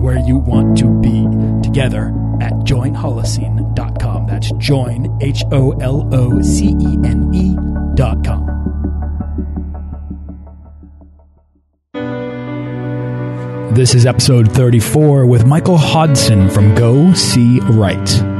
where you want to be together at joinholocene.com. That's join, H O L O C E N E.com. This is episode 34 with Michael Hodson from Go See Write.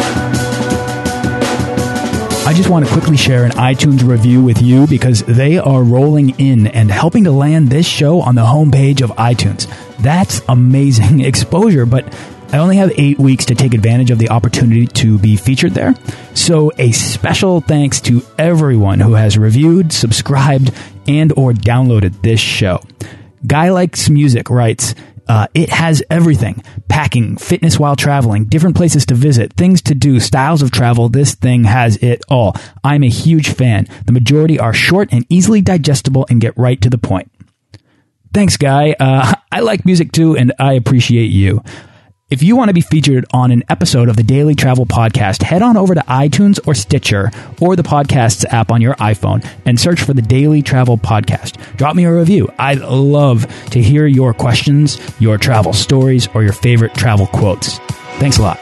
I just want to quickly share an iTunes review with you because they are rolling in and helping to land this show on the homepage of iTunes. That's amazing exposure, but I only have eight weeks to take advantage of the opportunity to be featured there. So a special thanks to everyone who has reviewed, subscribed, and or downloaded this show. Guy Likes Music writes, uh, it has everything packing, fitness while traveling, different places to visit, things to do, styles of travel. This thing has it all. I'm a huge fan. The majority are short and easily digestible and get right to the point. Thanks, Guy. Uh, I like music too, and I appreciate you. If you want to be featured on an episode of the Daily Travel Podcast, head on over to iTunes or Stitcher or the Podcasts app on your iPhone and search for the Daily Travel Podcast. Drop me a review. I'd love to hear your questions, your travel stories, or your favorite travel quotes. Thanks a lot.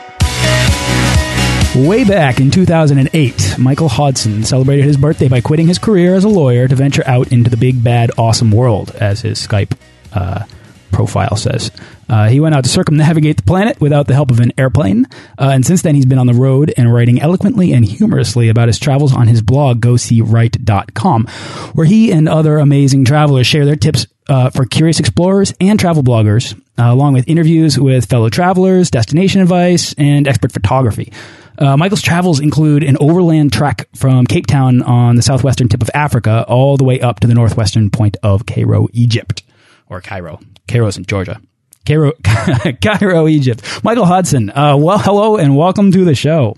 Way back in 2008, Michael Hodson celebrated his birthday by quitting his career as a lawyer to venture out into the big, bad, awesome world, as his Skype uh, profile says. Uh, he went out to circumnavigate the planet without the help of an airplane, uh, and since then he's been on the road and writing eloquently and humorously about his travels on his blog, GoSeeWrite.com, where he and other amazing travelers share their tips uh, for curious explorers and travel bloggers, uh, along with interviews with fellow travelers, destination advice, and expert photography. Uh, Michael's travels include an overland trek from Cape Town on the southwestern tip of Africa all the way up to the northwestern point of Cairo, Egypt. Or Cairo. Cairo's in Georgia. Cairo, Cairo, Egypt. Michael Hodson, uh, well, hello and welcome to the show.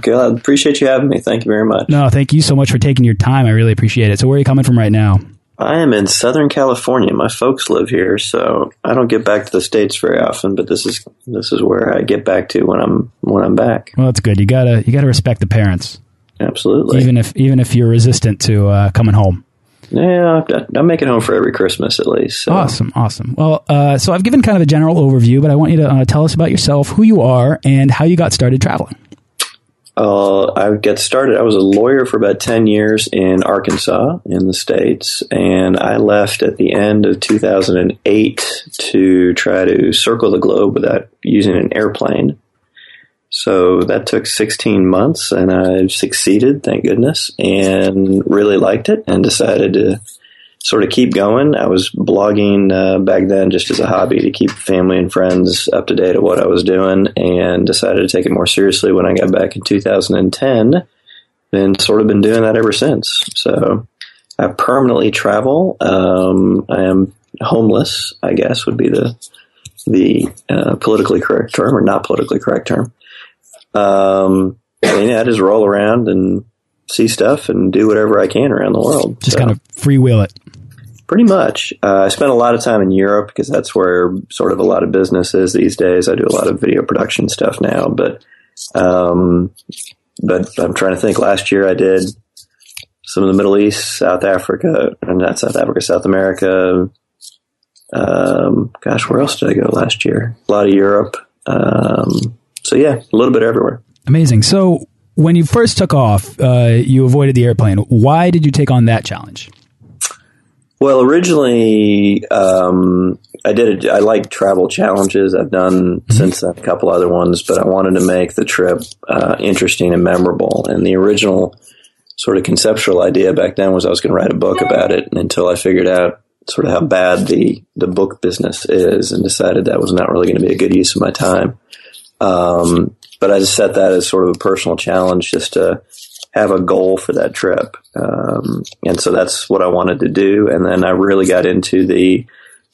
Good. Appreciate you having me. Thank you very much. No, thank you so much for taking your time. I really appreciate it. So, where are you coming from right now? I am in Southern California. My folks live here, so I don't get back to the states very often. But this is this is where I get back to when I'm when I'm back. Well, that's good. You gotta you gotta respect the parents, Absolutely. even if even if you're resistant to uh, coming home. Yeah, I- I make it home for every Christmas at least. So. Awesome, awesome. Well, uh, so I've given kind of a general overview, but I want you to uh, tell us about yourself, who you are, and how you got started traveling. Uh, I got started. I was a lawyer for about 10 years in Arkansas in the States, and I left at the end of 2008 to try to circle the globe without using an airplane. So that took 16 months, and I succeeded, thank goodness, and really liked it and decided to sort of keep going. I was blogging uh, back then just as a hobby to keep family and friends up to date at what I was doing, and decided to take it more seriously when I got back in 2010. And sort of been doing that ever since. So I permanently travel. Um, I am homeless, I guess would be the the uh, politically correct term, or not politically correct term. Um, I mean, I just roll around and see stuff and do whatever I can around the world. Just So- kind of freewheel it. Pretty much. Uh, I spent a lot of time in Europe because that's where sort of a lot of business is these days. I do a lot of video production stuff now, but um, but I'm trying to think. Last year I did some of the Middle East, South Africa, or not South Africa, South America. Um, gosh, where else did I go last year? A lot of Europe. Um, so yeah, a little bit everywhere. Amazing. So, when you first took off, uh, you avoided the airplane. Why did you take on that challenge? Well, originally, um, I did. A, I like travel challenges. I've done since then a couple other ones, but I wanted to make the trip uh, interesting and memorable. And the original sort of conceptual idea back then was I was going to write a book about it until I figured out sort of how bad the, the book business is and decided that was not really going to be a good use of my time. Um, but I just set that as sort of a personal challenge just to have a goal for that trip. Um, and so that's what I wanted to do. And then I really got into the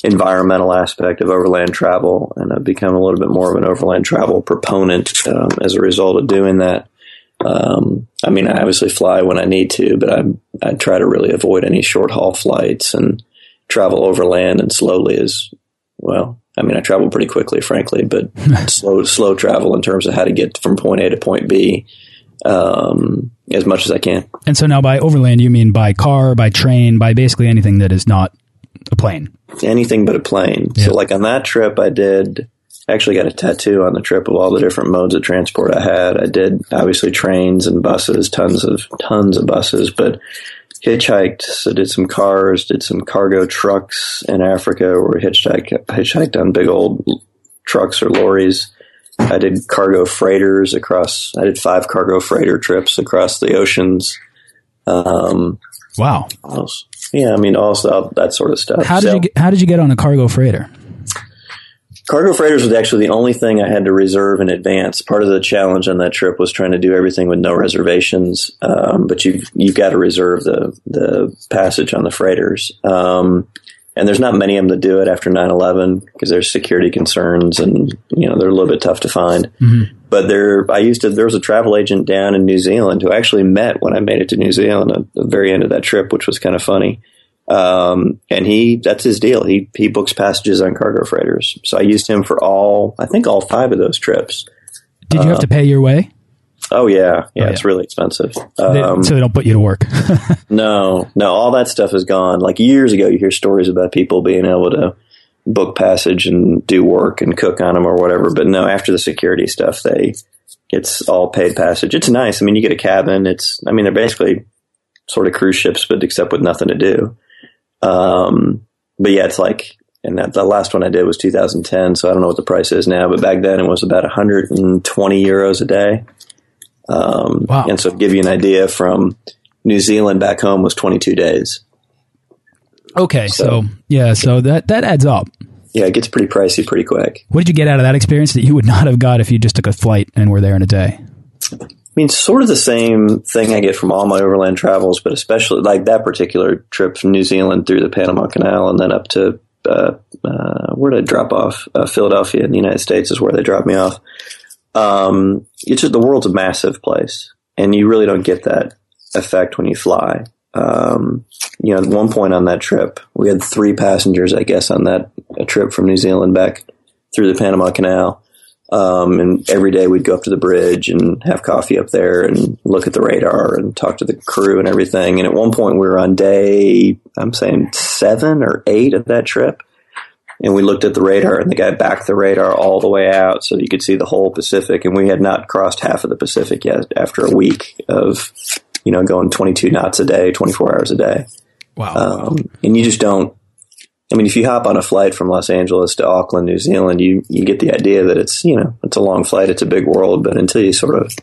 environmental aspect of overland travel and I've become a little bit more of an overland travel proponent um, as a result of doing that. Um, I mean, I obviously fly when I need to, but I I try to really avoid any short haul flights and travel overland and slowly as well. I mean, I travel pretty quickly, frankly, but slow slow travel in terms of how to get from point A to point B um, as much as I can. And so now by overland, you mean by car, by train, by basically anything that is not a plane. Anything but a plane. Yeah. So, like on that trip, I did actually got a tattoo on the trip of all the different modes of transport I had. I did obviously trains and buses, tons of tons of buses, but hitchhiked. So did some cars, did some cargo trucks in Africa, where hitchhiked hitchhiked on big old trucks or lorries. I did cargo freighters across. I did five cargo freighter trips across the oceans. Um, wow. Yeah, I mean, all that sort of stuff. How did so, you get, How did you get on a cargo freighter? Cargo freighters was actually the only thing I had to reserve in advance. Part of the challenge on that trip was trying to do everything with no reservations, um, but you've you've got to reserve the the passage on the freighters. Um, and there's not many of them that do it after 9/11 because there's security concerns and you know they're a little bit tough to find. Mm-hmm. But there, I used to. There was a travel agent down in New Zealand who actually met when I made it to New Zealand at the very end of that trip, which was kind of funny. Um, and he, that's his deal. He, he books passages on cargo freighters. So I used him for all, I think all five of those trips. Did you uh, have to pay your way? Oh yeah. Yeah. Oh, yeah. It's really expensive. Um, so they don't put you to work. no, no, all that stuff is gone. Like years ago, you hear stories about people being able to book passage and do work and cook on them or whatever. But no, after the security stuff, they, it's all paid passage. It's nice. I mean, you get a cabin. It's, I mean, they're basically sort of cruise ships, but except with nothing to do. Um, but yeah, it's like, and that the last one I did was 2010, so I don't know what the price is now, but back then it was about 120 euros a day. Um, wow. And so to give you an idea, from New Zealand back home was 22 days. Okay, so, so yeah, so that that adds up. Yeah, it gets pretty pricey pretty quick. What did you get out of that experience that you would not have got if you just took a flight and were there in a day? Mean, sort of the same thing I get from all my overland travels, but especially like that particular trip from New Zealand through the Panama Canal and then up to uh, uh, where did I drop off? Uh, Philadelphia in the United States is where they dropped me off. Um, it's just the world's a massive place, and you really don't get that effect when you fly. Um, you know, at one point on that trip, we had three passengers, I guess, on that trip from New Zealand back through the Panama Canal. Um, and every day we'd go up to the bridge and have coffee up there and look at the radar and talk to the crew and everything. And at one point we were on day, I'm saying seven or eight of that trip. And we looked at the radar and the guy backed the radar all the way out so you could see the whole Pacific. And we had not crossed half of the Pacific yet after a week of, you know, going 22 knots a day, 24 hours a day. Wow. Um, and you just don't, I mean, if you hop on a flight from Los Angeles to Auckland, New Zealand, you, you get the idea that it's, you know, it's a long flight, it's a big world, but until you sort of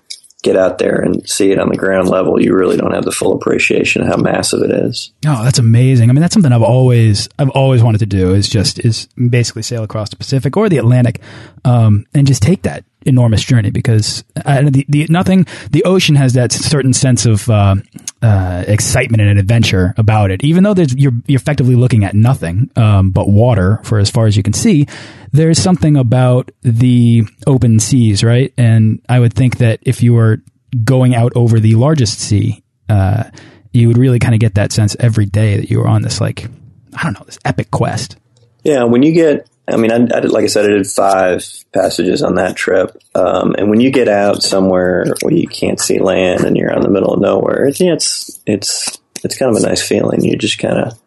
get out there and see it on the ground level, you really don't have the full appreciation of how massive it is. Oh, that's amazing. I mean, that's something I've always, I've always wanted to do is just, is basically sail across the Pacific or the Atlantic, um, and just take that enormous journey because uh, the, the nothing the ocean has that certain sense of uh, uh, excitement and an adventure about it. Even though you're, you're effectively looking at nothing um, but water for as far as you can see, there's something about the open seas, right? And I would think that if you were going out over the largest sea, uh, you would really kind of get that sense every day that you were on this like I don't know this epic quest. Yeah, when you get I mean, I, I did, like I said, I did five passages on that trip. Um, and when you get out somewhere where you can't see land and you're in the middle of nowhere, it's, it's, it's, it's kind of a nice feeling. You just kind of,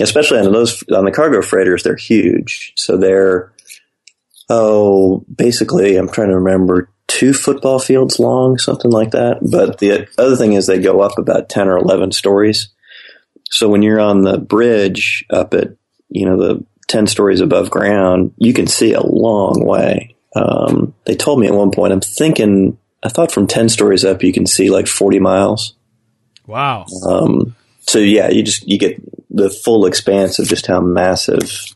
especially on those, on the cargo freighters, they're huge. So they're, oh, basically, I'm trying to remember two football fields long, something like that. But the other thing is they go up about 10 or 11 stories. So when you're on the bridge up at, you know, the 10 stories above ground, you can see a long way. Um, they told me at one point, I'm thinking, I thought from 10 stories up, you can see like 40 miles. Wow. Um, so yeah, you just you get the full expanse of just how massive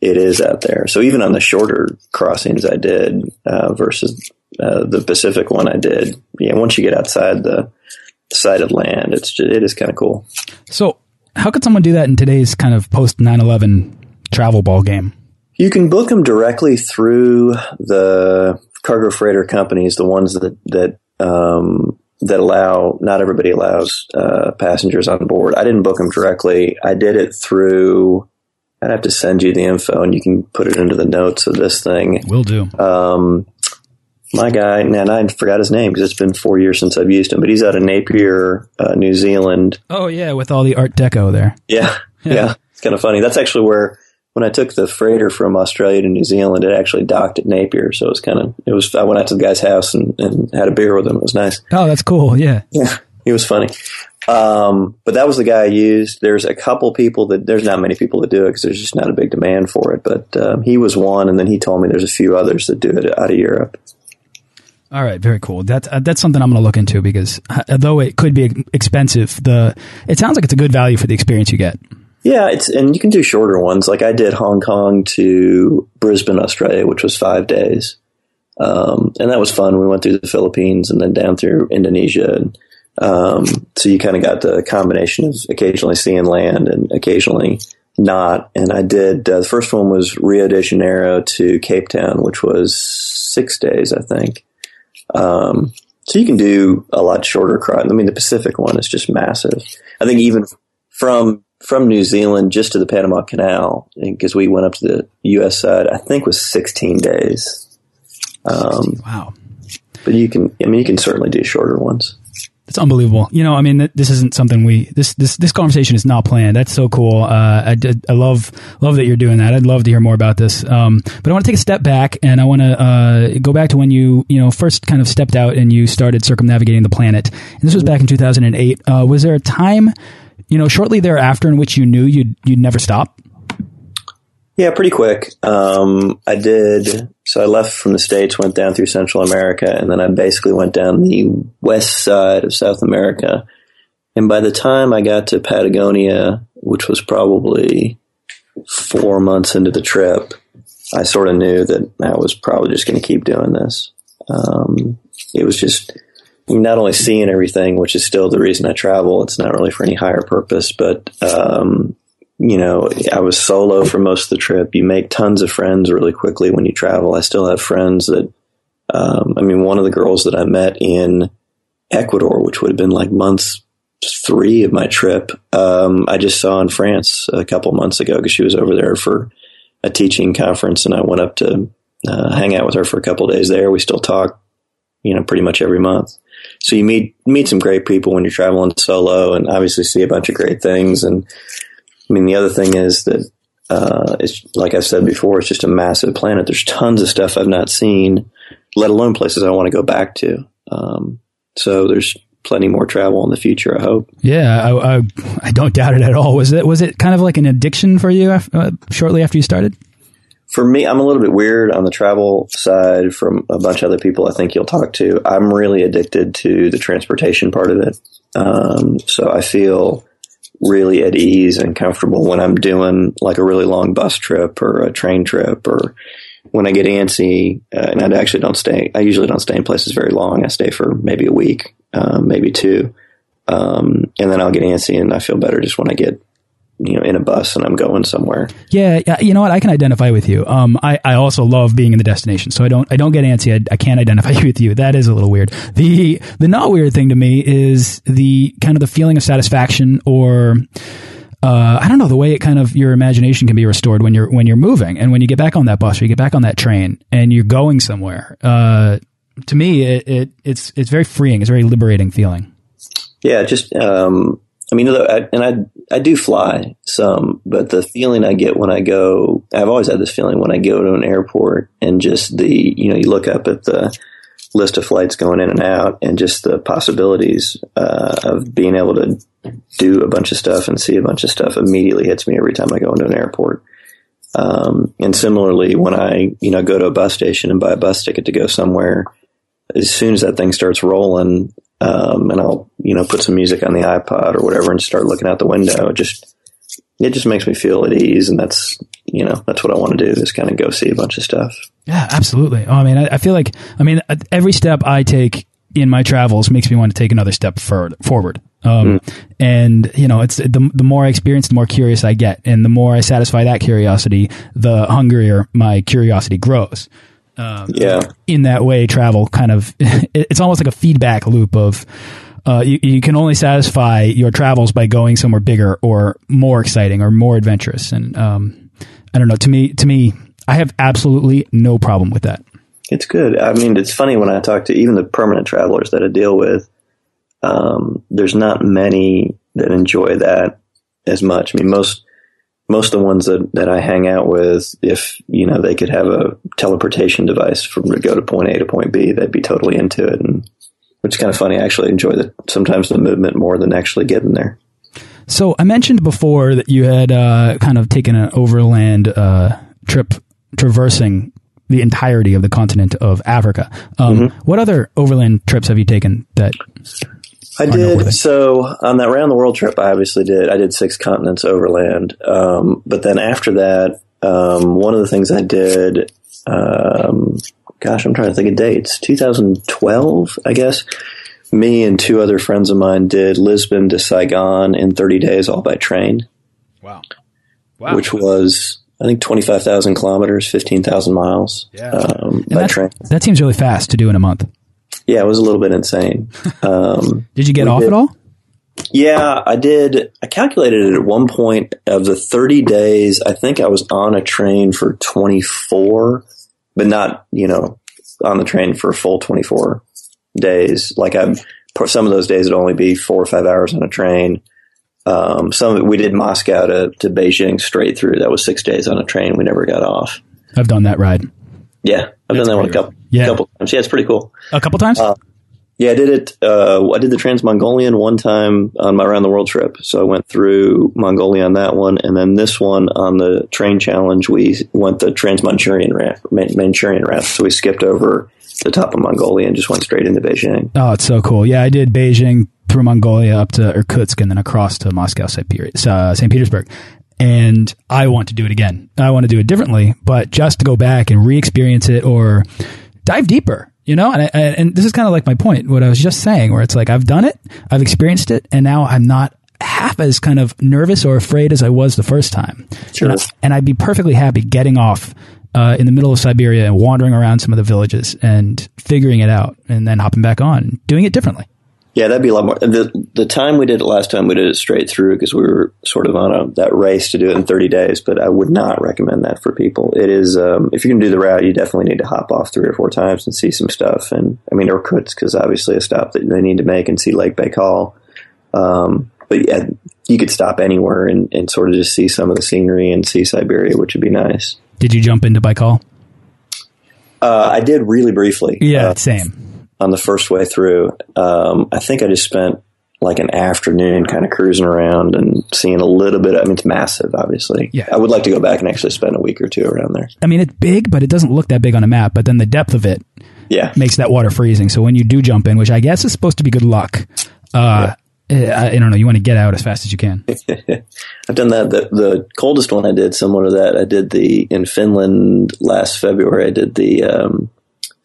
it is out there. So even on the shorter crossings I did uh, versus uh, the Pacific one I did, yeah, once you get outside the side of land, it's just, it is kind of cool. So how could someone do that in today's kind of post 9/11 travel ball game? You can book them directly through the cargo freighter companies, the ones that that um, that allow. Not everybody allows uh, passengers on board. I didn't book them directly. I did it through. I'd have to send you the info, and you can put it into the notes of this thing. Will do. Um, my guy, and I forgot his name because it's been four years since I've used him, but he's out of Napier, uh, New Zealand. Oh yeah, with all the Art Deco there. Yeah, yeah, yeah. it's kind of funny. That's actually where when I took the freighter from Australia to New Zealand, it actually docked at Napier. So it was kind of, it was, I went out to the guy's house and, and had a beer with him. It was nice. Oh, that's cool. Yeah. Yeah. He was funny. Um, but that was the guy I used. There's a couple people that, there's not many people that do it because there's just not a big demand for it. But um, he was one. And then he told me there's a few others that do it out of Europe. All right, very cool. That's uh, that's something I'm going to look into because uh, though it could be expensive, the it sounds like it's a good value for the experience you get. Yeah, it's and you can do shorter ones. Like I did Hong Kong to Brisbane, Australia, which was five days, um, and that was fun. We went through the Philippines and then down through Indonesia. And, um, so you kind of got the combination of occasionally seeing land and occasionally not. And I did uh, the first one was Rio de Janeiro to Cape Town, which was six days, I think. Um, so you can do a lot shorter. I mean, the Pacific one is just massive. I think even from from New Zealand just to the Panama Canal, because we went up to the U.S. side, I think was 16 days. Um, wow. But you can, I mean, you can certainly do shorter ones. It's unbelievable. You know, I mean, this isn't something we this this this conversation is not planned. That's so cool. Uh, I, I love love that you're doing that. I'd love to hear more about this. Um, but I want to take a step back and I want to uh, go back to when you you know first kind of stepped out and you started circumnavigating the planet. And this was back in 2008. Uh, was there a time you know, shortly thereafter in which you knew you'd, you'd never stop? Yeah, pretty quick. Um, I did. So I left from the States, went down through Central America, and then I basically went down the west side of South America. And by the time I got to Patagonia, which was probably four months into the trip, I sort of knew that I was probably just going to keep doing this. Um, it was just not only seeing everything, which is still the reason I travel. It's not really for any higher purpose, but um, you know, I was solo for most of the trip. You make tons of friends really quickly when you travel. I still have friends that, um, I mean, one of the girls that I met in Ecuador, which would have been like months three of my trip, um, I just saw in France a couple months ago because she was over there for a teaching conference, and I went up to uh, hang out with her for a couple days there. We still talk, you know, pretty much every month so you meet meet some great people when you're traveling solo, and obviously see a bunch of great things. And I mean, the other thing is that uh, it's like I said before, it's just a massive planet. There's tons of stuff I've not seen, let alone places I want to go back to. Um, so there's plenty more travel in the future. I hope. Yeah, I, I, I, don't doubt it at all. Was it was it kind of like an addiction for you uh, shortly after you started? For me, I'm a little bit weird on the travel side from a bunch of other people I think you'll talk to. I'm really addicted to the transportation part of it. Um, so I feel really at ease and comfortable when I'm doing like a really long bus trip or a train trip or when I get antsy, uh, and I actually don't stay, I usually don't stay in places very long. I stay for maybe a week, um, maybe two. Um, and then I'll get antsy and I feel better just when I get you know in a bus and I'm going somewhere. Yeah, you know what? I can identify with you. Um, I, I also love being in the destination, so I don't I don't get antsy. I, I can't identify with you. That is a little weird. The the not weird thing to me is the kind of the feeling of satisfaction or. Uh, I don't know the way it kind of your imagination can be restored when you're when you're moving and when you get back on that bus or you get back on that train and you're going somewhere. Uh, to me, it, it, it's it's very freeing. It's a very liberating feeling. Yeah, just um, I mean, I, and I I do fly some, but the feeling I get when I go, I've always had this feeling when I go to an airport and just the, you know, you look up at the list of flights going in and out and just the possibilities uh, of being able to do a bunch of stuff and see a bunch of stuff immediately hits me every time I go into an airport. Um, and similarly, when I, you know, go to a bus station and buy a bus ticket to go somewhere, as soon as that thing starts rolling, um, and I'll you know put some music on the iPod or whatever and start looking out the window. It just it just makes me feel at ease, and that's you know that's what I want to do is kind of go see a bunch of stuff. Yeah, absolutely. Oh, I mean, I, I feel like I mean every step I take in my travels makes me want to take another step for, forward. Um, mm. and you know, it's the, the more I experience, the more curious I get. And the more I satisfy that curiosity, the hungrier my curiosity grows. Um, yeah. In that way, travel kind of, it's almost like a feedback loop of, uh, you, you can only satisfy your travels by going somewhere bigger or more exciting or more adventurous. And, um, I don't know, to me, to me, I have absolutely no problem with that. It's good. I mean, it's funny when I talk to even the permanent travelers that I deal with. Um, there's not many that enjoy that as much. I mean, most most of the ones that, that I hang out with, if you know they could have a teleportation device from to go to point A to point B, they'd be totally into it. And which is kind of funny. I actually enjoy the sometimes the movement more than actually getting there. So I mentioned before that you had uh, kind of taken an overland uh, trip traversing the entirety of the continent of Africa. Um, mm -hmm. What other overland trips have you taken that? I did. So on that round the world trip, I obviously did. I did six continents overland. Um, but then after that, um, one of the things I did, um, gosh, I'm trying to think of dates. 2012, I guess. Me and two other friends of mine did Lisbon to Saigon in 30 days, all by train. Wow. Wow. Which was I think 25,000 kilometers, 15,000 miles yeah. um, by train. That seems really fast to do in a month. Yeah, it was a little bit insane. Um, did you get off did, at all? Yeah, I did. I calculated it at one point of the 30 days. I think I was on a train for 24, but not, you know, on the train for a full 24 days. Like I, some of those days would only be four or five hours on a train. Um, some we did Moscow to, to Beijing straight through. That was six days on a train. We never got off. I've done that ride. Yeah, I've That's done that one a couple, yeah. couple times. Yeah, it's pretty cool. A couple times. Uh, yeah, I did it. Uh, I did the Trans Mongolian one time on my around the world trip. So I went through Mongolia on that one, and then this one on the train challenge, we went the Trans Manchurian route. Manchurian route. So we skipped over the top of Mongolia and just went straight into Beijing. Oh, it's so cool. Yeah, I did Beijing through Mongolia up to Irkutsk and then across to Moscow, St. Uh, Petersburg. And I want to do it again. I want to do it differently, but just to go back and re-experience it or dive deeper, you know? And, I, and this is kind of like my point, what I was just saying, where it's like, I've done it, I've experienced it, and now I'm not half as kind of nervous or afraid as I was the first time. Sure. And, I, would be perfectly happy getting off uh, in the middle of Siberia and wandering around some of the villages and figuring it out and then hopping back on, doing it differently. Yeah, that'd be a lot more. The the time we did it last time, we did it straight through because we were sort of on a that race to do it in 30 days. But I would not recommend that for people. It is um, if you can do the route, you definitely need to hop off three or four times and see some stuff. And I mean, Irkutsk because obviously a stop that they need to make and see Lake Baikal. Um, but yeah, you could stop anywhere and, and sort of just see some of the scenery and see Siberia, which would be nice. Did you jump into Baikal? Uh, I did really briefly. Yeah, uh, same on the first way through. Um, I think I just spent like an afternoon kind of cruising around and seeing a little bit. I mean, it's massive, obviously. Yeah. I would like to go back and actually spend a week or two around there. I mean, it's big, but it doesn't look that big on a map. But then the depth of it yeah. makes that water freezing. So when you do jump in, which I guess is supposed to be good luck, uh, yeah. I, I, don't know, you want to get out as fast as you can. I've done that. The, the, coldest one I did, similar to that, I did the, in Finland last February, I did the, um,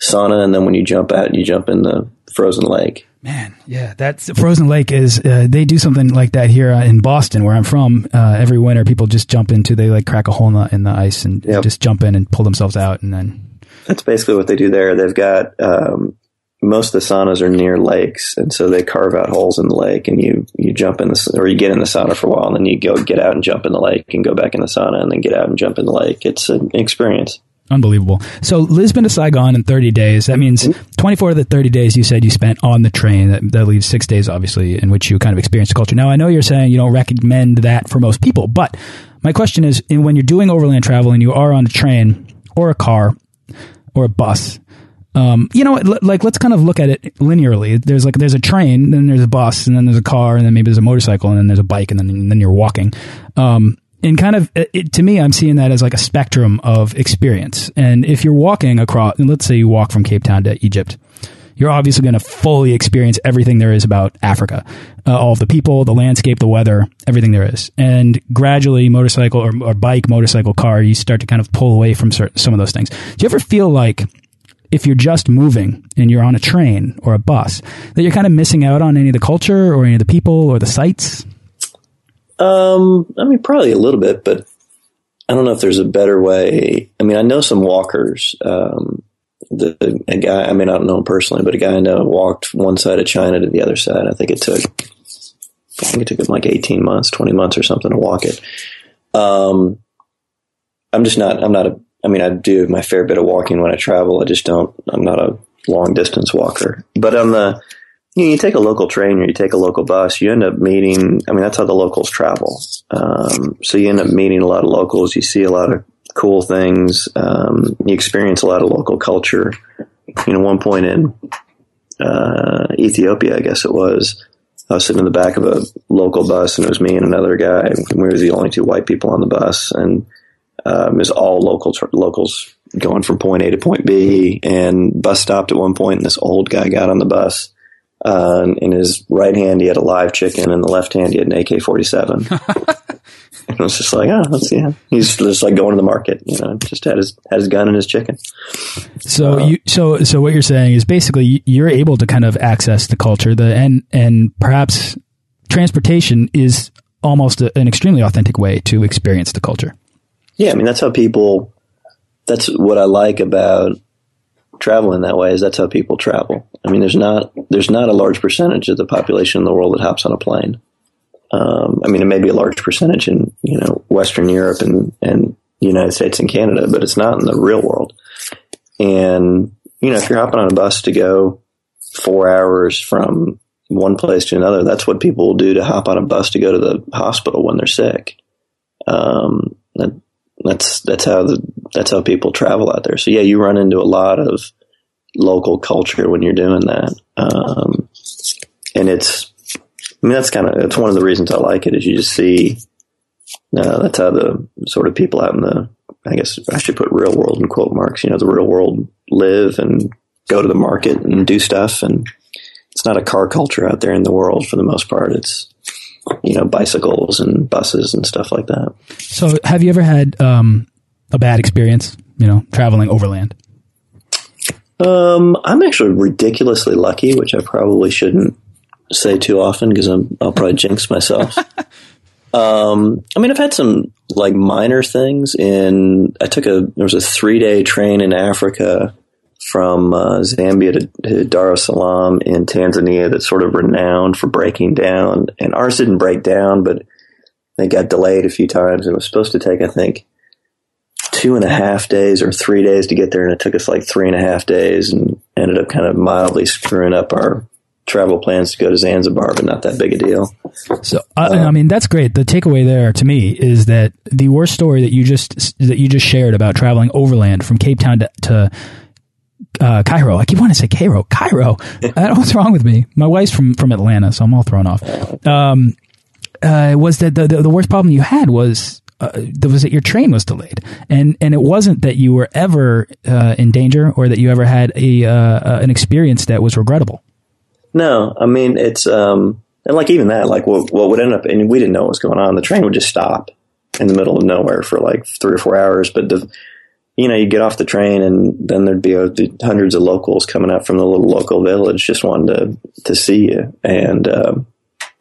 sauna, and then when you jump out, you jump in the frozen lake. Man, yeah, that's frozen lake is uh, they do something like that here uh, in Boston, where I'm from. Uh, every winter, people just jump into they like crack a hole in the, in the ice and yep. just jump in and pull themselves out, and then that's basically what they do there. They've got um, most of the saunas are near lakes, and so they carve out holes in the lake, and you you jump in the or you get in the sauna for a while, and then you go get out and jump in the lake, and go back in the sauna, and then get out and jump in the lake. It's an experience. Unbelievable. So Lisbon to Saigon in 30 days. That means mm-hmm. 24 of the 30 days you said you spent on the train. That, that leaves six days, obviously, in which you kind of experienced the culture. Now, I know you're saying you don't recommend that for most people, but my question is, when you're doing overland travel and you are on a train or a car or a bus, um, you know, like let's kind of look at it linearly. There's like there's a train, then there's a bus, and then there's a car, and then maybe there's a motorcycle, and then there's a bike, and then and then you're walking. Um, and kind of it, to me, I'm seeing that as like a spectrum of experience. And if you're walking across, and let's say you walk from Cape Town to Egypt, you're obviously going to fully experience everything there is about Africa, uh, all of the people, the landscape, the weather, everything there is. And gradually, motorcycle or, or bike, motorcycle, car, you start to kind of pull away from certain, some of those things. Do you ever feel like if you're just moving and you're on a train or a bus, that you're kind of missing out on any of the culture or any of the people or the sights? Um, I mean, probably a little bit, but I don't know if there's a better way. I mean, I know some walkers. Um, the, the, a guy, I mean, I don't know him personally, but a guy I know walked one side of China to the other side. I think it took, I think it took him like 18 months, 20 months or something to walk it. Um, I'm just not, I'm not a, I mean, I do my fair bit of walking when I travel. I just don't, I'm not a long distance walker, but on the, you, know, you take a local train or you take a local bus, you end up meeting, I mean, that's how the locals travel. Um, so you end up meeting a lot of locals. You see a lot of cool things. Um, you experience a lot of local culture. You know, one point in uh, Ethiopia, I guess it was, I was sitting in the back of a local bus, and it was me and another guy. And we were the only two white people on the bus, and um, it was all local locals going from point A to point B. And bus stopped at one point, and this old guy got on the bus. Uh, in his right hand, he had a live chicken, and the left hand, he had an AK forty seven. And I was just like, oh, let's see. He's just like going to the market, you know, just had his had his gun and his chicken. So uh, you so so what you're saying is basically you're able to kind of access the culture, the and and perhaps transportation is almost a, an extremely authentic way to experience the culture. Yeah, I mean that's how people. That's what I like about traveling that way is that's how people travel. I mean, there's not there's not a large percentage of the population in the world that hops on a plane. Um, I mean, it may be a large percentage in you know Western Europe and and United States and Canada, but it's not in the real world. And you know, if you're hopping on a bus to go four hours from one place to another, that's what people will do to hop on a bus to go to the hospital when they're sick. Um, that, that's that's how the that's how people travel out there. So yeah, you run into a lot of local culture when you're doing that, um, and it's I mean, that's kind of that's one of the reasons I like it is you just see uh, that's how the sort of people out in the I guess I should put real world in quote marks. You know, the real world live and go to the market and do stuff, and it's not a car culture out there in the world for the most part. It's you know bicycles and buses and stuff like that. So, have you ever had um, a bad experience? You know, traveling overland. Um, I'm actually ridiculously lucky, which I probably shouldn't say too often because I'll probably jinx myself. Um, I mean, I've had some like minor things. In I took a there was a three day train in Africa from uh, Zambia to, to Dar es Salaam in Tanzania that's sort of renowned for breaking down. And ours didn't break down, but they got delayed a few times. It was supposed to take, I think, two and a half days or three days to get there, and it took us like three and a half days, and ended up kind of mildly screwing up our travel plans to go to Zanzibar, but not that big a deal. So, uh, I mean, that's great. The takeaway there to me is that the worst story that you just that you just shared about traveling overland from Cape Town to, to uh, Cairo. I keep wanting to say Cairo, Cairo. I don't know what's wrong with me? My wife's from from Atlanta, so I'm all thrown off. Um, uh, was that the, the, the worst problem you had was uh, was that your train was delayed, and and it wasn't that you were ever uh, in danger or that you ever had a uh, uh, an experience that was regrettable. No, I mean it's um and like even that, like what what would end up, and we didn't know what was going on. The train would just stop in the middle of nowhere for like three or four hours. But the you know you get off the train and then there'd be a, hundreds of locals coming up from the little local village just wanting to to see you. And um,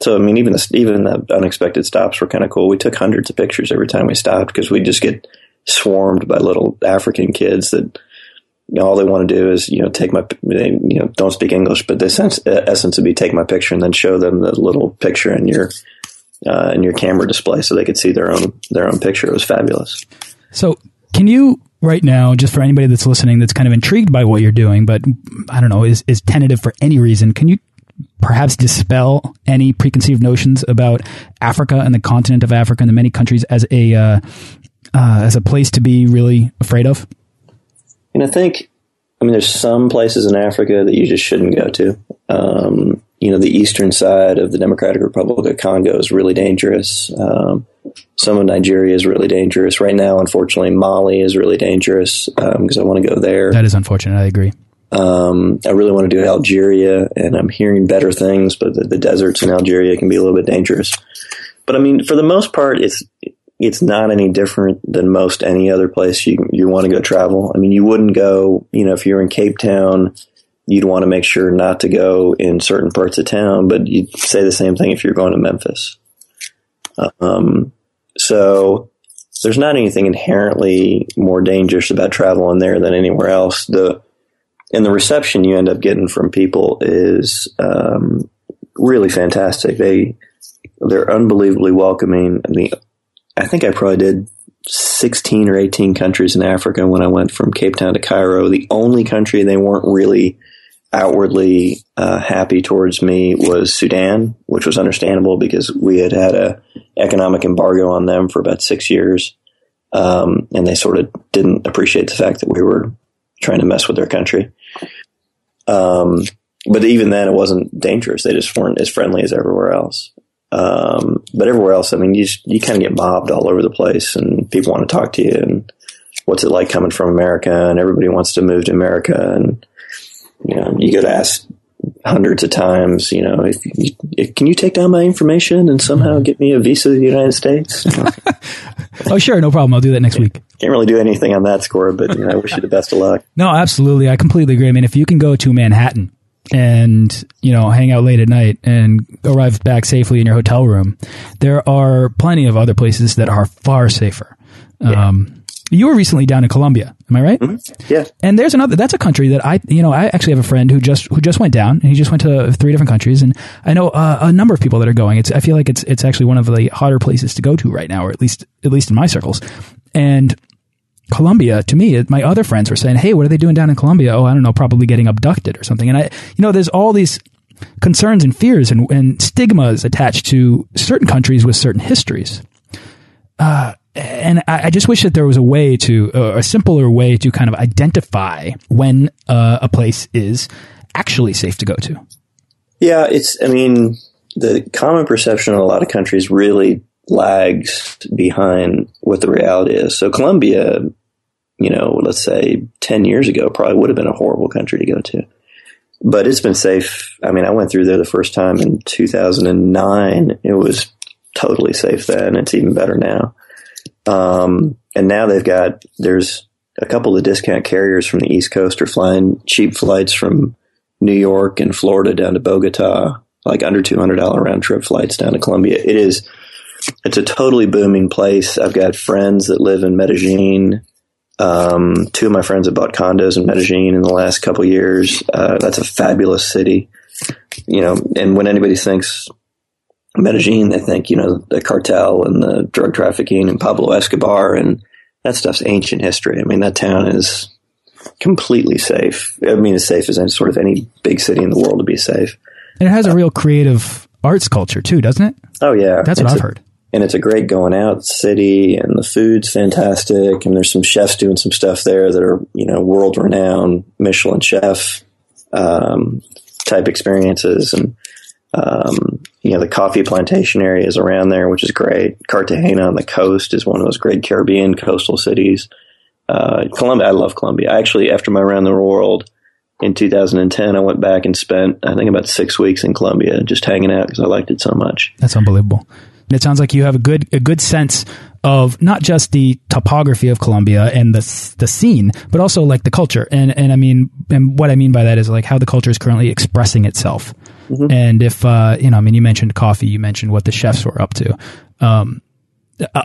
so I mean even the even the unexpected stops were kind of cool. We took hundreds of pictures every time we stopped because we just get swarmed by little African kids that you know, all they want to do is, you know, take my, you know, don't speak English, but the sense, essence would be take my picture and then show them the little picture in your, uh, in your camera display so they could see their own, their own picture. It was fabulous. So can you right now, just for anybody that's listening, that's kind of intrigued by what you're doing, but I don't know, is, is tentative for any reason, can you perhaps dispel any preconceived notions about Africa and the continent of Africa and the many countries as a, uh, uh, as a place to be really afraid of? And I think, I mean, there's some places in Africa that you just shouldn't go to. Um, you know, the eastern side of the Democratic Republic of Congo is really dangerous. Um, some of Nigeria is really dangerous. Right now, unfortunately, Mali is really dangerous because um, I want to go there. That is unfortunate. I agree. Um, I really want to do Algeria, and I'm hearing better things, but the, the deserts in Algeria can be a little bit dangerous. But I mean, for the most part, it's it's not any different than most any other place you you want to go travel. I mean, you wouldn't go, you know, if you're in Cape Town, you'd want to make sure not to go in certain parts of town, but you'd say the same thing if you're going to Memphis. Um, so there's not anything inherently more dangerous about traveling there than anywhere else. The and the reception you end up getting from people is um, really fantastic. They they're unbelievably welcoming. I mean, I think I probably did 16 or 18 countries in Africa when I went from Cape Town to Cairo. The only country they weren't really outwardly uh, happy towards me was Sudan, which was understandable because we had had a economic embargo on them for about six years, um, and they sort of didn't appreciate the fact that we were trying to mess with their country. Um, but even then, it wasn't dangerous. They just weren't as friendly as everywhere else. Um, but everywhere else, I mean, you just, you kind of get mobbed all over the place, and people want to talk to you. And what's it like coming from America? And everybody wants to move to America, and you know, you get asked hundreds of times, you know, if, if, can you take down my information and somehow get me a visa to the United States? oh, sure, no problem. I'll do that next week. Can't really do anything on that score, but you know, I wish you the best of luck. No, absolutely. I completely agree. I mean, if you can go to Manhattan and you know hang out late at night and arrive back safely in your hotel room, there are plenty of other places that are far safer. Yeah. Um, you were recently down in Colombia, am I right? Mm -hmm. Yeah. And there's another. That's a country that I, you know, I actually have a friend who just who just went down, and he just went to three different countries, and I know uh, a number of people that are going. It's I feel like it's it's actually one of the hotter places to go to right now, or at least at least in my circles. And Colombia, to me, my other friends were saying, "Hey, what are they doing down in Colombia? Oh, I don't know, probably getting abducted or something." And I, you know, there's all these concerns and fears and, and stigmas attached to certain countries with certain histories. Uh, and I, just wish that there was a way to, uh, a simpler way to kind of identify when uh, a place is actually safe to go to. Yeah, it's, I mean, the common perception in a lot of countries really lags behind what the reality is. So Colombia, you know, let's say 10 years ago, probably would have been a horrible country to go to. But it's been safe. I mean, I went through there the first time in 2009. It was totally safe then. It's even better now. Um, and now they've got, there's a couple of discount carriers from the East Coast are flying cheap flights from New York and Florida down to Bogota, like under $200 round trip flights down to Colombia. It is, it's a totally booming place. I've got friends that live in Medellin. Um, two of my friends have bought condos in Medellin in the last couple years. Uh, that's a fabulous city. You know, and when anybody thinks Medellin, they think, you know, the cartel and the drug trafficking and Pablo Escobar and that stuff's ancient history. I mean, that town is completely safe. I mean, as safe as any sort of any big city in the world to be safe. And it has a real creative arts culture too, doesn't it? Oh yeah. That's what it's I've a, heard. And it's a great going out city and the food's fantastic and there's some chefs doing some stuff there that are, you know, world renowned Michelin chef, um, type experiences and, um, you know, the coffee plantation areas around there, which is great. Cartagena on the coast is one of those great Caribbean coastal cities. Uh, Colombia, I love Colombia. Actually, after my around the world in 2010, I went back and spent, I think, about six weeks in Colombia just hanging out because I liked it so much. That's unbelievable. It sounds like you have a good a good sense of not just the topography of Colombia and the the scene, but also like the culture. And and I mean, and what I mean by that is like how the culture is currently expressing itself. Mm -hmm. And if uh, you know, I mean, you mentioned coffee, you mentioned what the chefs were up to. Um,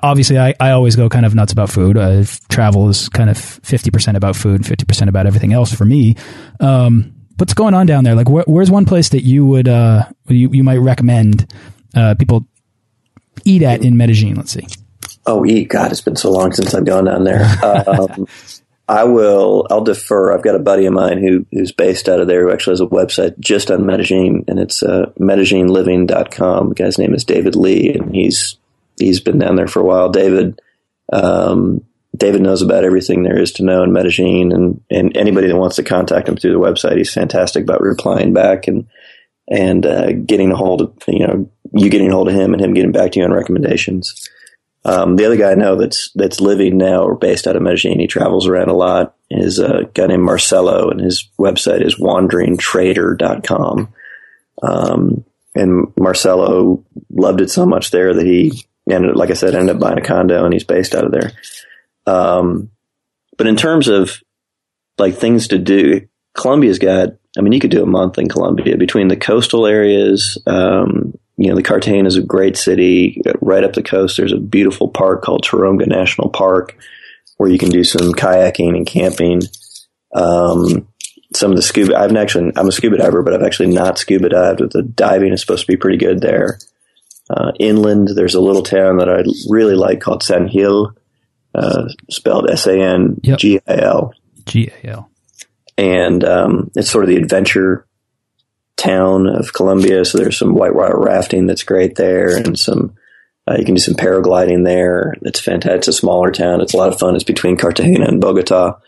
obviously, I, I always go kind of nuts about food. Uh, travel is kind of fifty percent about food, fifty percent about everything else for me. Um, what's going on down there? Like, wh where's one place that you would uh, you you might recommend uh, people eat at in Medellin? Let's see. Oh, eat! God, it's been so long since I've gone down there. Um, I will. I'll defer. I've got a buddy of mine who who's based out of there who actually has a website just on Medellin, and it's uh, MedellinLiving.com. The guy's name is David Lee, and he's he's been down there for a while. David, um, David knows about everything there is to know in Medellin, and and anybody that wants to contact him through the website, he's fantastic about replying back and and uh, getting a hold of you know you getting a hold of him and him getting back to you on recommendations. Um, the other guy I know that's that's living now or based out of Medellin, he travels around a lot. is a guy named Marcelo, and his website is wanderingtrader.com. Um, and Marcelo loved it so much there that he ended, like I said, ended up buying a condo, and he's based out of there. Um, but in terms of like things to do, Colombia's got. I mean, you could do a month in Colombia between the coastal areas. Um, you know, the Cartagena is a great city. Right up the coast, there's a beautiful park called Tayrona National Park where you can do some kayaking and camping. Um, some of the scuba, I've actually, I'm a scuba diver, but I've actually not scuba dived. But The diving is supposed to be pretty good there. Uh, inland, there's a little town that I really like called San Gil, uh, spelled S A N G I L. G A L. And um, it's sort of the adventure town of Colombia. So there's some whitewater rafting that's great there, and some uh, you can do some paragliding there. It's fantastic. It's a smaller town. It's a lot of fun. It's between Cartagena and Bogota.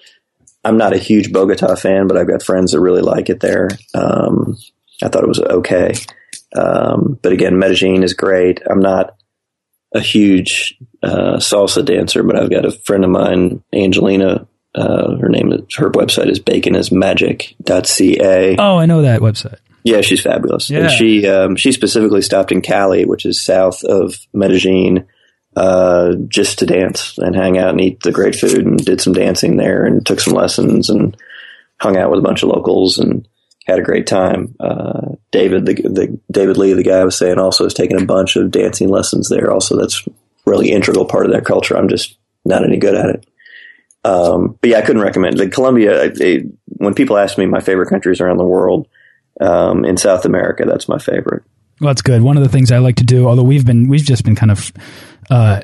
I'm not a huge Bogota fan, but I've got friends that really like it there. Um, I thought it was okay. Um, but again, Medellin is great. I'm not a huge uh, salsa dancer, but I've got a friend of mine, Angelina. Uh, her name, is, her website is baconismagic.ca. Oh, I know that website. Yeah, she's fabulous. Yeah. And she um, she specifically stopped in Cali, which is south of Medellin, uh, just to dance and hang out and eat the great food, and did some dancing there, and took some lessons, and hung out with a bunch of locals, and had a great time. Uh, David, the, the David Lee, the guy I was saying, also has taken a bunch of dancing lessons there. Also, that's really integral part of that culture. I'm just not any good at it. Um, but yeah, I couldn't recommend. Like Colombia. I, when people ask me my favorite countries around the world um, in South America. That's my favorite. Well, that's good. One of the things I like to do, although we've been we've just been kind of uh,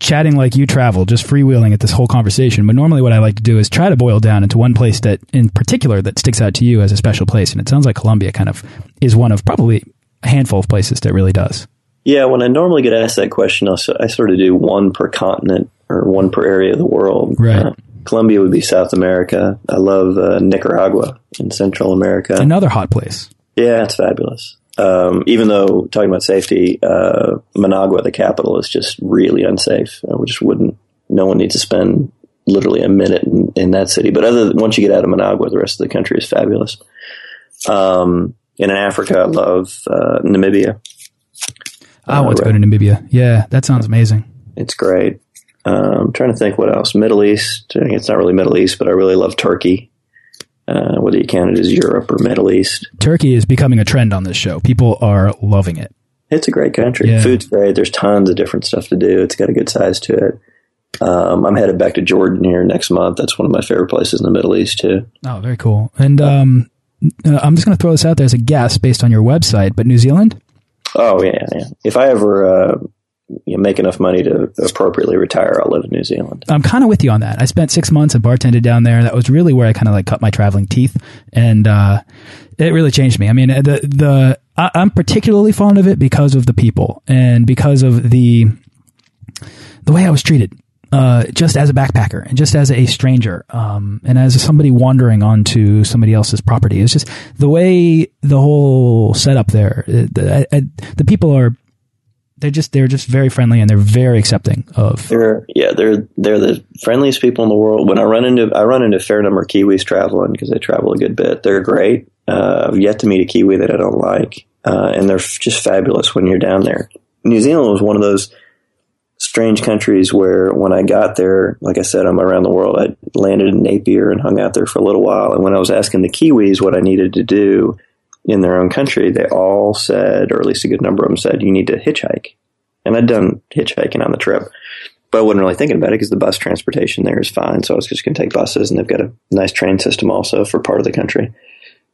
chatting like you travel, just freewheeling at this whole conversation. But normally, what I like to do is try to boil down into one place that, in particular, that sticks out to you as a special place. And it sounds like Colombia kind of is one of probably a handful of places that really does. Yeah, when I normally get asked that question, I sort of do one per continent or one per area of the world. Right. Uh, Colombia would be South America. I love uh, Nicaragua in Central America. Another hot place. Yeah, it's fabulous. Um, even though talking about safety, uh, Managua, the capital, is just really unsafe. I just wouldn't. No one needs to spend literally a minute in, in that city. But other than, once you get out of Managua, the rest of the country is fabulous. Um, and in Africa, I love uh, Namibia. I want to go to Namibia. Yeah, that sounds amazing. It's great. Um, I'm trying to think what else. Middle East. It's not really Middle East, but I really love Turkey. Uh, whether you count it as Europe or Middle East. Turkey is becoming a trend on this show. People are loving it. It's a great country. Yeah. Food's great. There's tons of different stuff to do. It's got a good size to it. Um, I'm headed back to Jordan here next month. That's one of my favorite places in the Middle East too. Oh, very cool. And um, uh, I'm just going to throw this out there as a guess based on your website, but New Zealand. Oh yeah, yeah. If I ever uh, you know, make enough money to appropriately retire, I'll live in New Zealand. I'm kind of with you on that. I spent six months and bartended down there. That was really where I kind of like cut my traveling teeth, and uh, it really changed me. I mean, the the I, I'm particularly fond of it because of the people and because of the the way I was treated. Uh, just as a backpacker and just as a stranger, um, and as somebody wandering onto somebody else's property, it's just the way the whole setup there. The, the people are they're just they're just very friendly and they're very accepting of. They're yeah they're they're the friendliest people in the world. When I run into I run into a fair number of Kiwis traveling because they travel a good bit. They're great. Uh, I've yet to meet a Kiwi that I don't like, uh, and they're just fabulous when you're down there. New Zealand was one of those strange countries where when I got there, like I said, I'm around the world. I landed in Napier and hung out there for a little while. And when I was asking the Kiwis what I needed to do in their own country, they all said, or at least a good number of them said, you need to hitchhike. And I'd done hitchhiking on the trip, but I wasn't really thinking about it because the bus transportation there is fine. So I was just going to take buses and they've got a nice train system also for part of the country.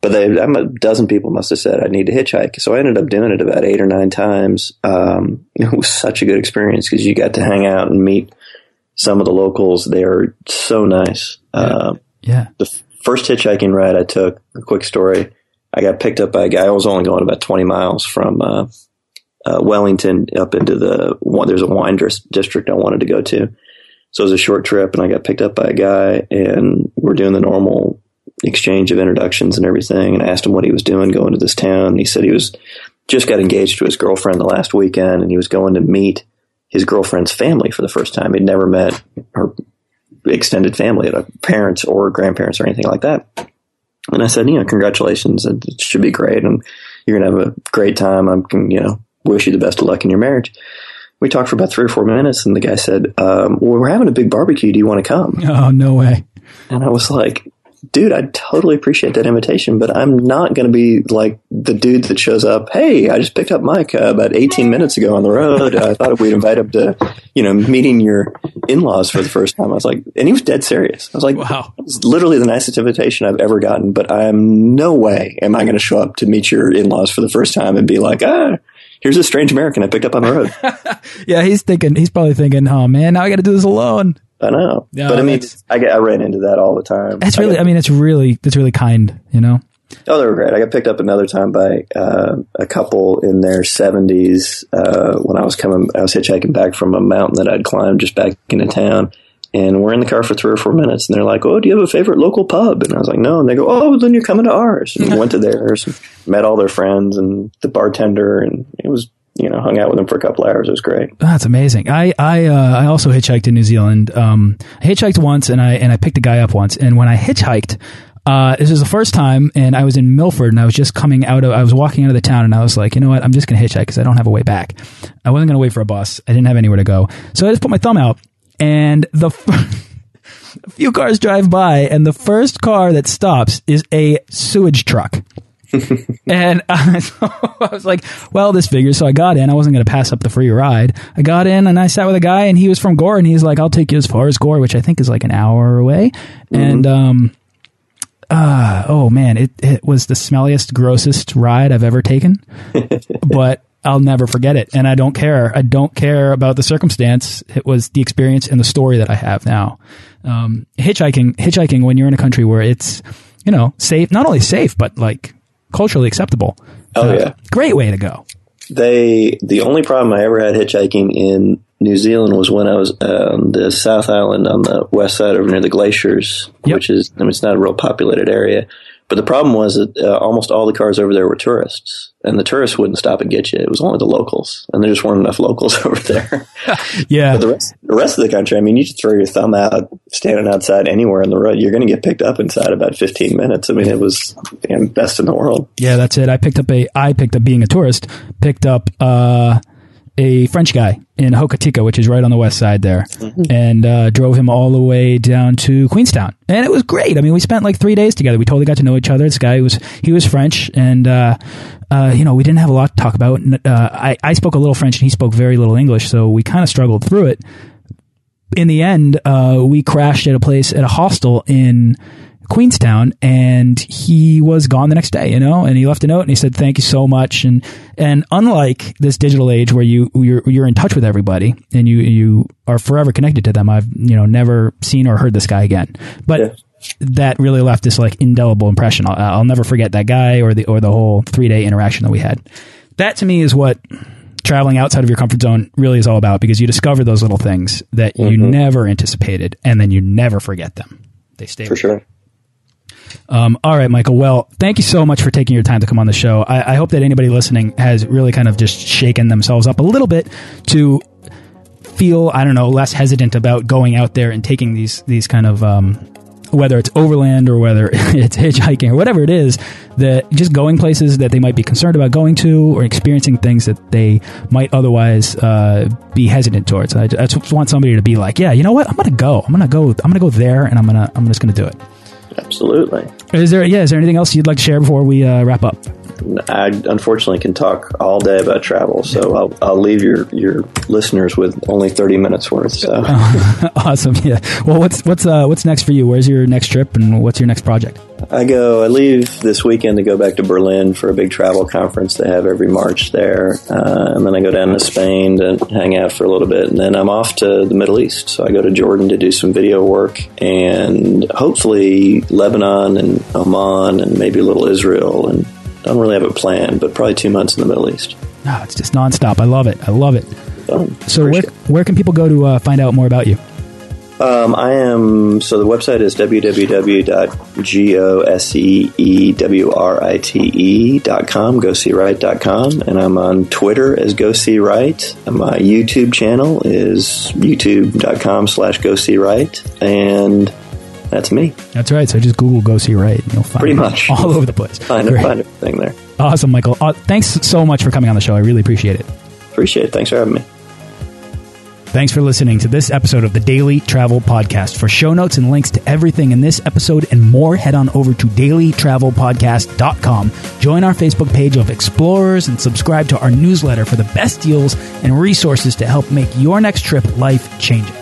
But they, I'm a dozen people must have said I need to hitchhike. So I ended up doing it about eight or nine times. Um, it was such a good experience because you got to hang out and meet some of the locals. They are so nice. Yeah. Uh, yeah. The f- first hitchhiking ride I took, a quick story. I got picked up by a guy. I was only going about 20 miles from, uh, uh, Wellington up into the one, there's a wine district I wanted to go to. So it was a short trip and I got picked up by a guy and we're doing the normal exchange of introductions and everything. And I asked him what he was doing going to this town. And he said he was just got engaged to his girlfriend the last weekend and he was going to meet his girlfriend's family for the first time. He'd never met her extended family, her parents or grandparents or anything like that. And I said, you know, congratulations. It should be great. And you're going to have a great time. I'm, you know, wish you the best of luck in your marriage. We talked for about three or four minutes and the guy said, um, well, we're having a big barbecue. Do you want to come? Oh, no way. And I was like, dude, I totally appreciate that invitation, but I'm not going to be like the dude that shows up. Hey, I just picked up Mike uh, about 18 minutes ago on the road. I thought we'd invite him to, you know, meeting your in-laws for the first time. I was like, and he was dead serious. I was like, wow, it's literally the nicest invitation I've ever gotten, but I am no way am I going to show up to meet your in-laws for the first time and be like, ah, here's a strange American I picked up on the road. yeah, he's thinking, he's probably thinking, oh man, now I got to do this alone. I know, yeah, but I mean, I get I ran into that all the time. That's really, I, I mean, it's really that's really kind, you know. Oh, they were great. I got picked up another time by uh, a couple in their seventies uh, when I was coming. I was hitchhiking back from a mountain that I'd climbed just back into town, and we're in the car for three or four minutes, and they're like, "Oh, do you have a favorite local pub?" And I was like, "No." And they go, "Oh, then you're coming to ours." And we went to theirs, met all their friends and the bartender, and it was you know, hung out with him for a couple hours. It was great. That's amazing. I I uh, I also hitchhiked in New Zealand. Um, I hitchhiked once, and I and I picked a guy up once. And when I hitchhiked, uh, this was the first time, and I was in Milford, and I was just coming out of. I was walking out of the town, and I was like, you know what? I'm just gonna hitchhike because I don't have a way back. I wasn't gonna wait for a bus. I didn't have anywhere to go, so I just put my thumb out, and the. a few cars drive by, and the first car that stops is a sewage truck. And uh, so I was like, well, this figures. So I got in. I wasn't going to pass up the free ride. I got in and I sat with a guy and he was from Gore and he's like, I'll take you as far as Gore, which I think is like an hour away. Mm -hmm. And, um, uh, oh man, it, it was the smelliest, grossest ride I've ever taken, but I'll never forget it. And I don't care. I don't care about the circumstance. It was the experience and the story that I have now. Um, hitchhiking, hitchhiking when you're in a country where it's, you know, safe, not only safe, but like culturally acceptable. Oh uh, yeah, great way to go. They the only problem I ever had hitchhiking in New Zealand was when I was on the South Island on the west side over near the glaciers, yep. which is I mean it's not a real populated area. But the problem was that uh, almost all the cars over there were tourists, and the tourists wouldn't stop and get you. It was only the locals, and there just weren't enough locals over there. yeah. But the rest, the rest of the country, I mean, you just throw your thumb out, standing outside anywhere in the road, you're going to get picked up inside about 15 minutes. I mean, it was the best in the world. Yeah, that's it. I picked up a, I picked up being a tourist, picked up, uh, a French guy in Hokitika, which is right on the west side there, mm -hmm. and uh, drove him all the way down to Queenstown, and it was great. I mean, we spent like three days together. We totally got to know each other. This guy was he was French, and uh, uh, you know we didn't have a lot to talk about. Uh, I I spoke a little French, and he spoke very little English, so we kind of struggled through it. In the end, uh, we crashed at a place at a hostel in Queenstown and he was gone the next day, you know, and he left a note and he said, thank you so much. And, and unlike this digital age where you, you're, you're in touch with everybody and you, you are forever connected to them, I've, you know, never seen or heard this guy again, but. That really left this like indelible impression. I'll, I'll never forget that guy or the, or the whole three day interaction that we had. That to me is what traveling outside of your comfort zone really is all about because you discover those little things that mm -hmm. you never anticipated and then you never forget them. They stay for sure. Um, all right, Michael. Well, thank you so much for taking your time to come on the show. I, I hope that anybody listening has really kind of just shaken themselves up a little bit to feel, I don't know, less hesitant about going out there and taking these these kind of um, whether it's overland or whether it's hitchhiking or whatever it is, that just going places that they might be concerned about going to or experiencing things that they might otherwise uh, be hesitant towards. I, I just want somebody to be like, yeah, you know what? I'm gonna go. I'm gonna go. I'm gonna go there, and I'm gonna I'm just gonna do it. Absolutely. Is there yeah? Is there anything else you'd like to share before we uh, wrap up? I unfortunately can talk all day about travel, so I'll, I'll leave your, your listeners with only thirty minutes worth. So awesome! Yeah. Well, what's what's uh, what's next for you? Where's your next trip, and what's your next project? I go. I leave this weekend to go back to Berlin for a big travel conference they have every March there, uh, and then I go down to Spain to hang out for a little bit, and then I'm off to the Middle East. So I go to Jordan to do some video work, and hopefully Lebanon and Oman, and maybe a little Israel, and don't really have it planned, but probably two months in the Middle East. No, it's just nonstop. I love it. I love it. so where, where can people go to uh, find out more about you? Um, I am so the website is www.goseewrite.com, goseewrite.com, and I'm on Twitter as Go See Write. My YouTube channel is youtube.com slash Go See Write, and that's me. That's right. So just Google Go See Write, and you'll find pretty much all over the place. Find, find everything there. Awesome, Michael. Uh, thanks so much for coming on the show. I really appreciate it. Appreciate it. Thanks for having me. Thanks for listening to this episode of the Daily Travel Podcast. For show notes and links to everything in this episode and more, head on over to dailytravelpodcast.com. Join our Facebook page of explorers and subscribe to our newsletter for the best deals and resources to help make your next trip life changing.